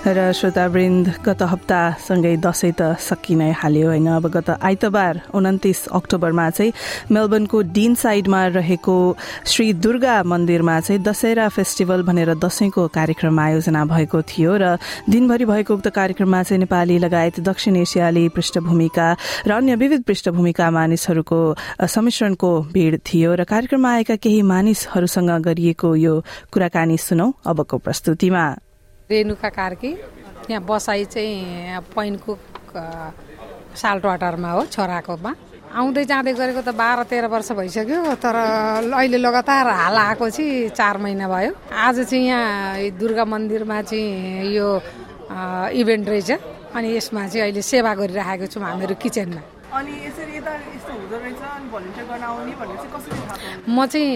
र श्रोतावृन्द गत हप्तासँगै दसैँ त सकिनै हाल्यो होइन। अब गत आइतबार उन्तिस अक्टोबरमा चाहिँ मेलबर्नको डिन साइडमा रहेको श्री दुर्गा मन्दिरमा चाहिँ दशहरा फेस्टिभल भनेर दशैंको कार्यक्रम आयोजना भएको थियो र दिनभरि भएको उक्त कार्यक्रममा चाहिँ नेपाली लगायत दक्षिण एसियाली पृष्ठभूमिका र अन्य विविध पृष्ठभूमिका मानिसहरूको सम्मिश्रणको भीड़ थियो र कार्यक्रममा आएका केही मानिसहरूसँग गरिएको यो कुराकानी सुनौ अबको प्रस्तुतिमा। रेणुका कार्की। यहाँ बसाइ चाहिँ पैनको साल्टवाटरमा हो छोराकोमा। आउँदै जाँदै गरेको त बाह्र तेह्र वर्ष भइसक्यो तर अहिले लगातार हाल आएको चाहिँ चार महिना भयो। आज चाहिँ यहाँ दुर्गा मन्दिरमा चाहिँ यो इभेन्ट रहेछ। अनि यसमा चाहिँ अहिले सेवा गरिराखेको छौँ हामीहरू किचनमा। म चाहिँ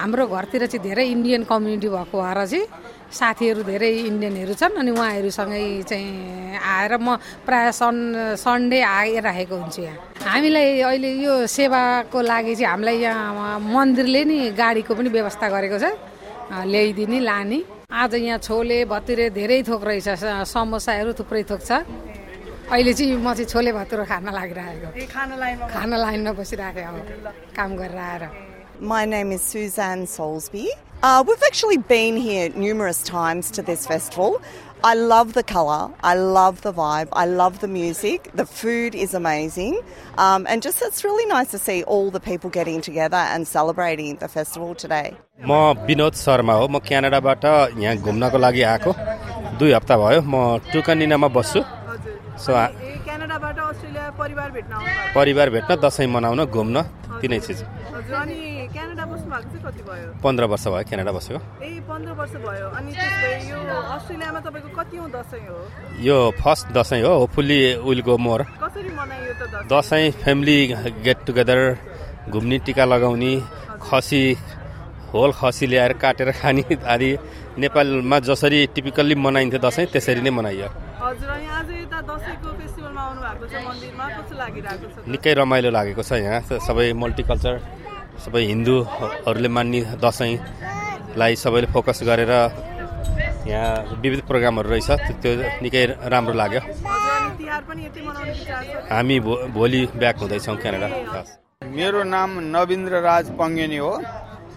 हाम्रो घरतिर चाहिँ धेरै इन्डियन कम्युनिटी भएको भएर चाहिँ साथीहरू धेरै इन्डियनहरू छन् अनि उहाँहरूसँगै चाहिँ आएर म प्रायः सन सन्डे आइरहेको हुन्छु यहाँ। हामीलाई अहिले यो सेवाको लागि चाहिँ हामीलाई यहाँ मन्दिरले नि गाडीको पनि व्यवस्था गरेको छ। ल्याइदिने लाने। आज यहाँ छोले भतुरे धेरै थोक रहेछ समोसाहरू थुप्रै थोक छ। अहिले चाहिँ म चाहिँ छोले भतुरो खान लागिरहेको खाना लाइनमा बसिरहेको अब काम गरेर आएर My name is Suzanne Soulsby. Uh, we've actually been here numerous times to this festival. I love the colour, I love the vibe, I love the music, the food is amazing, um, and just it's really nice to see all the people getting together and celebrating the festival today. म विनोद शर्मा हो म क्यानाडाबाट यहाँ घुम्नको लागि आएको दुई हप्ता भयो म टुकनिनामा बस्छु सो क्यानाडाबाट अस्ट्रेलिया परिवार भेट्न परिवार भेट्न दसैँ मनाउन घुम्न तिनै चिज। अनि क्यानाडा बस्नु भएको चाहिँ कति भयो? पन्ध्र वर्ष भयो क्यानाडा बसेको। ए पन्ध्र वर्ष भयो। अनि त्यसो यो अस्ट्रेलियामा तपाईँको कति दसैँ हो? यो फर्स्ट दसैँ हो होपफुल्ली विल गो मोर। कसरी मनाइयो त दसैँ? फ्यामिली गेट टुगेदर घुम्ने टिका लगाउने खसी होल खसी ल्याएर काटेर खाने आदि नेपालमा जसरी टिपिकल्ली मनाइन्थ्यो दसैँ त्यसरी नै मनाइयो। हजुर अनि आज यता दसैँको फेस्टिभलमा आउनु भएको छ मन्दिरमा। कस्तो लागिरहेको छ निकै रमाइलो लागेको छ यहाँ। सबै मल्टिकल्चर सबै हिन्दूहरूले मान्ने दसैँलाई सबैले फोकस गरेर यहाँ विविध प्रोग्रामहरू रहेछ। त्यो निकै राम्रो लाग्यो। हामी भो भोलि ब्याक हुँदैछौँ क्यानाडा। मेरो नाम नवीन्द्र राज पङ्गेनी हो।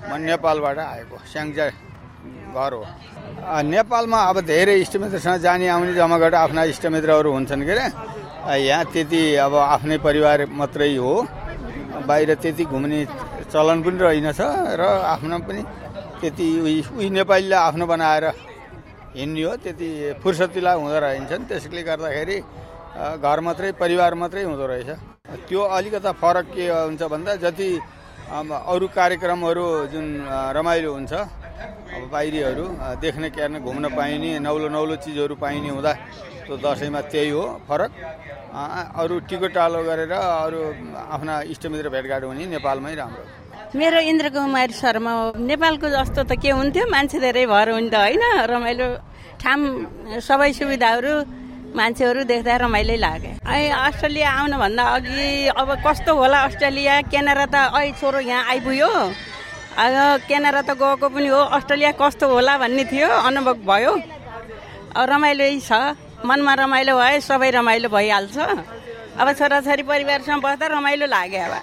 म नेपालबाट आएको स्याङ्जा घर हो नेपालमा अब धेरै इष्टमित्रसँग जाने आउने जमाबाट आफ्ना इष्टमित्रहरू हुन्छन् के अरे यहाँ त्यति अब आफ्नै परिवार मात्रै हो। बाहिर त्यति घुम्ने चलन पनि रहेनछ र आफ्नो पनि त्यति उही नेपालीले आफ्नो बनाएर हिँड्ने हो। त्यति फुर्सतिला हुँदो रहन्छन् त्यसले गर्दाखेरि घर मात्रै परिवार मात्रै हुँदो रहेछ। त्यो अलिकता फरक के हुन्छ भन्दा जति अरू कार्यक्रमहरू जुन रमाइलो हुन्छ अब बाहिरीहरू देख्ने क्यार्न घुम्न पाइने नौलो नौलो चिजहरू पाइने हुँदा त्यो दसैँमा त्यही हो फरक। अरू टिकटालो गरेर अरू आफ्ना इष्टमित्र भेटघाट हुने नेपालमै राम्रो। मेरो इन्द्र कुमारी शर्मा हो नेपालको जस्तो त के हुन्थ्यो? मान्छे धेरै भएर हुन्छ होइन? रमाइलो ठाम सबै सुविधाहरू मान्छेहरू देख्दा रमाइलो लाग्यो अहिले अस्ट्रेलिया आउनुभन्दा अघि अब कस्तो होला अस्ट्रेलिया? क्यानाडा त अहिले छोरो यहाँ आइपुग्यो। क्यानाडा त गएको पनि हो अस्ट्रेलिया कस्तो होला भन्ने थियो अनुभव भयो। रमाइलो छ। मनमा रमाइलो भयो सबै रमाइलो भइहाल्छ। अब छोराछोरी परिवारसँग बस्दा रमाइलो लाग्यो अब।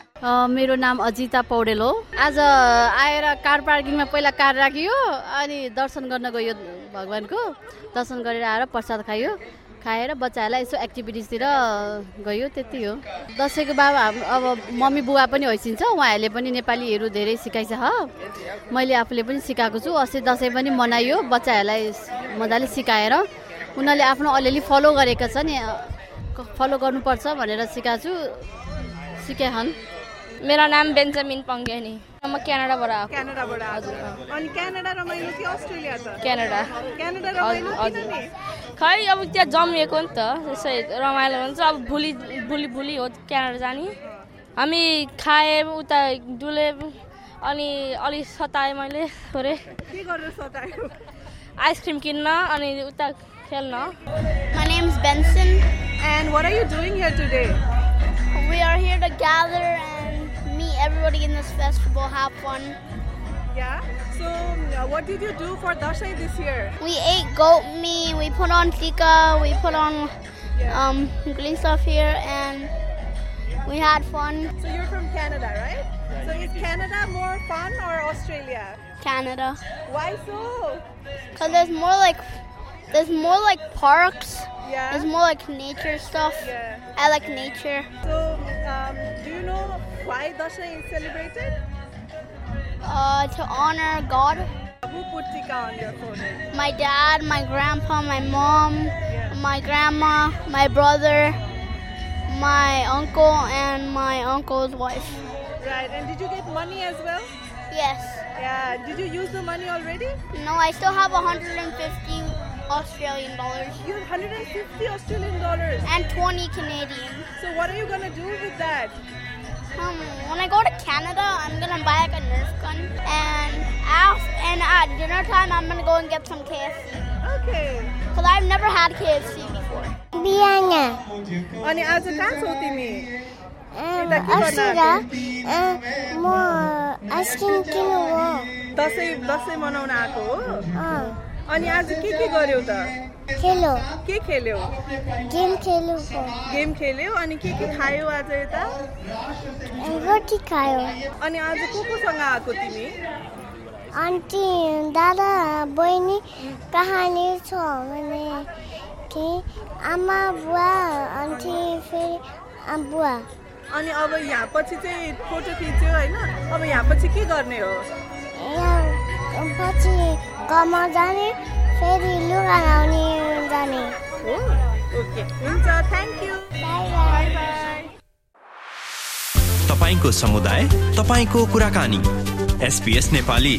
मेरो नाम अजिता पौडेल हो। आज आएर कार पार्किङमा पहिला कार राखियो अनि दर्शन गर्न गयो भगवान्को। दर्शन गरेर आएर प्रसाद खायो। खाएर बच्चाहरूलाई यसो एक्टिभिटिजतिर गयो त्यति हो। दसैँको बाबा अब मम्मी बुवा पनि होइसिन्छ उहाँहरूले पनि नेपालीहरू धेरै सिकाइछ मैले आफूले पनि सिकाएको छु। अस्ति दसैँ पनि मनाइयो बच्चाहरूलाई मजाले सिकाएर। उनीहरूले आफ्नो अलिअलि फलो गरेका छन् फलो गर्नुपर्छ भनेर सिकाएको छु। सिकाइछन् मेरो नाम बेन्जामिन पङ्गेनी। म क्यानाडाबाट आएको क्यानाडाबाट हजुर अनि क्यानाडा रमाइलो कि अस्ट्रेलिया त क्यानाडा क्यानाडा रमाइलो हजुर खै अब त्यहाँ जमिएको नि त त्यसै रमाइलो हुन्छ अब भोलि भोलि भोलि हो क्यानाडा जाने हामी खाएँ उता डुले अनि अलिक सताएँ मैले थोरै के गरेर सतायो आइसक्रिम किन्न अनि उता खेल्न My name is Benson. And what are you doing here today? We are here to gather and everybody in this festival, have fun. Yeah. So, uh, what did you do for Dasai this year? We ate goat meat, we put on tika, we put on um, glee stuff here, and we had fun. So you're from Canada, right? So is Canada more fun or Australia? Canada. Why so? Cause there's more like there's more like parks. Yeah. There's more like nature stuff. Yeah. I like nature. So, um, do you know why Dasai is celebrated? Uh, to honor God. Who put tika on your forehead? My dad, my grandpa, my mom, my grandma, my brother, my uncle, and my uncle's wife. Right. And did you get money as well? Yes. Yeah. Did you use the money already? No, I still have 150 Australian dollars. You have 150 Australian dollars. And 20 Canadian. So what are you gonna do with that? Um, when I go to Canada, I'm gonna buy like a Nerf gun, and after, and at dinner time, I'm gonna go and get some KFC. Okay. Cause I've never had KFC before. बिहान अनि आज कहाँ छौ तिमी यता के गर्न अस्तिर आएको? म आइसक्रिम किन्नु हो दसैँ दसैँ मनाउन आएको हो अँ, अनि आज के के गर्यौ त? खेलो के खेल्यौ? गेम खेल्नु हो गेम खेल्यौ? अनि के के खायौ आज यता? रोटी खायो। अनि आज को कोसँग आएको तिमी? आन्टी दादा बहिनी कहाँनिर छ भने कि आमा बुवा आन्टी फेरि बुवा। अनि अब यहाँ पछि चाहिँ फोटो खिच्यो होइन? अब यहाँ पछि के गर्ने हो? पछि घरमा जाने फेरि लुगा लाउने जाने। हो ओके हुन्छ थ्याङ्क यू बाई बाई तपाईँको समुदाय तपाईँको कुराकानी। एसपीएस नेपाली।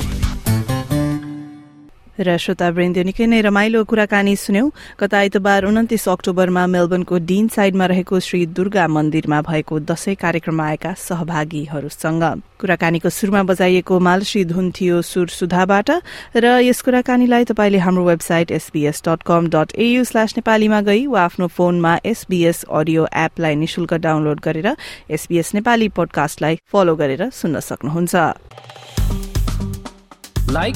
र श्रोतावृन्द निकै नै रमाइलो कुराकानी सुन्यौं। गत आइतबार उन्तिस अक्टोबरमा मेलबर्नको डीन साइडमा रहेको श्री दुर्गा मन्दिरमा भएको दशैं कार्यक्रममा आएका सहभागीहरूसँग। कुराकानीको सुरुमा बजाइएको मालश्री धुन थियो सुर सुधाबाट र यस कुराकानीलाई तपाईँले हाम्रो website SBS dot com dot AU slash नेपालीमा गई वा आफ्नो फोनमा एसबीएस अडियो एपलाई निशुल्क डाउनलोड गरेर एसबीएस नेपाली पोडकास्टलाई फलो गरेर सुन्न सक्नुहुन्छ। लाइक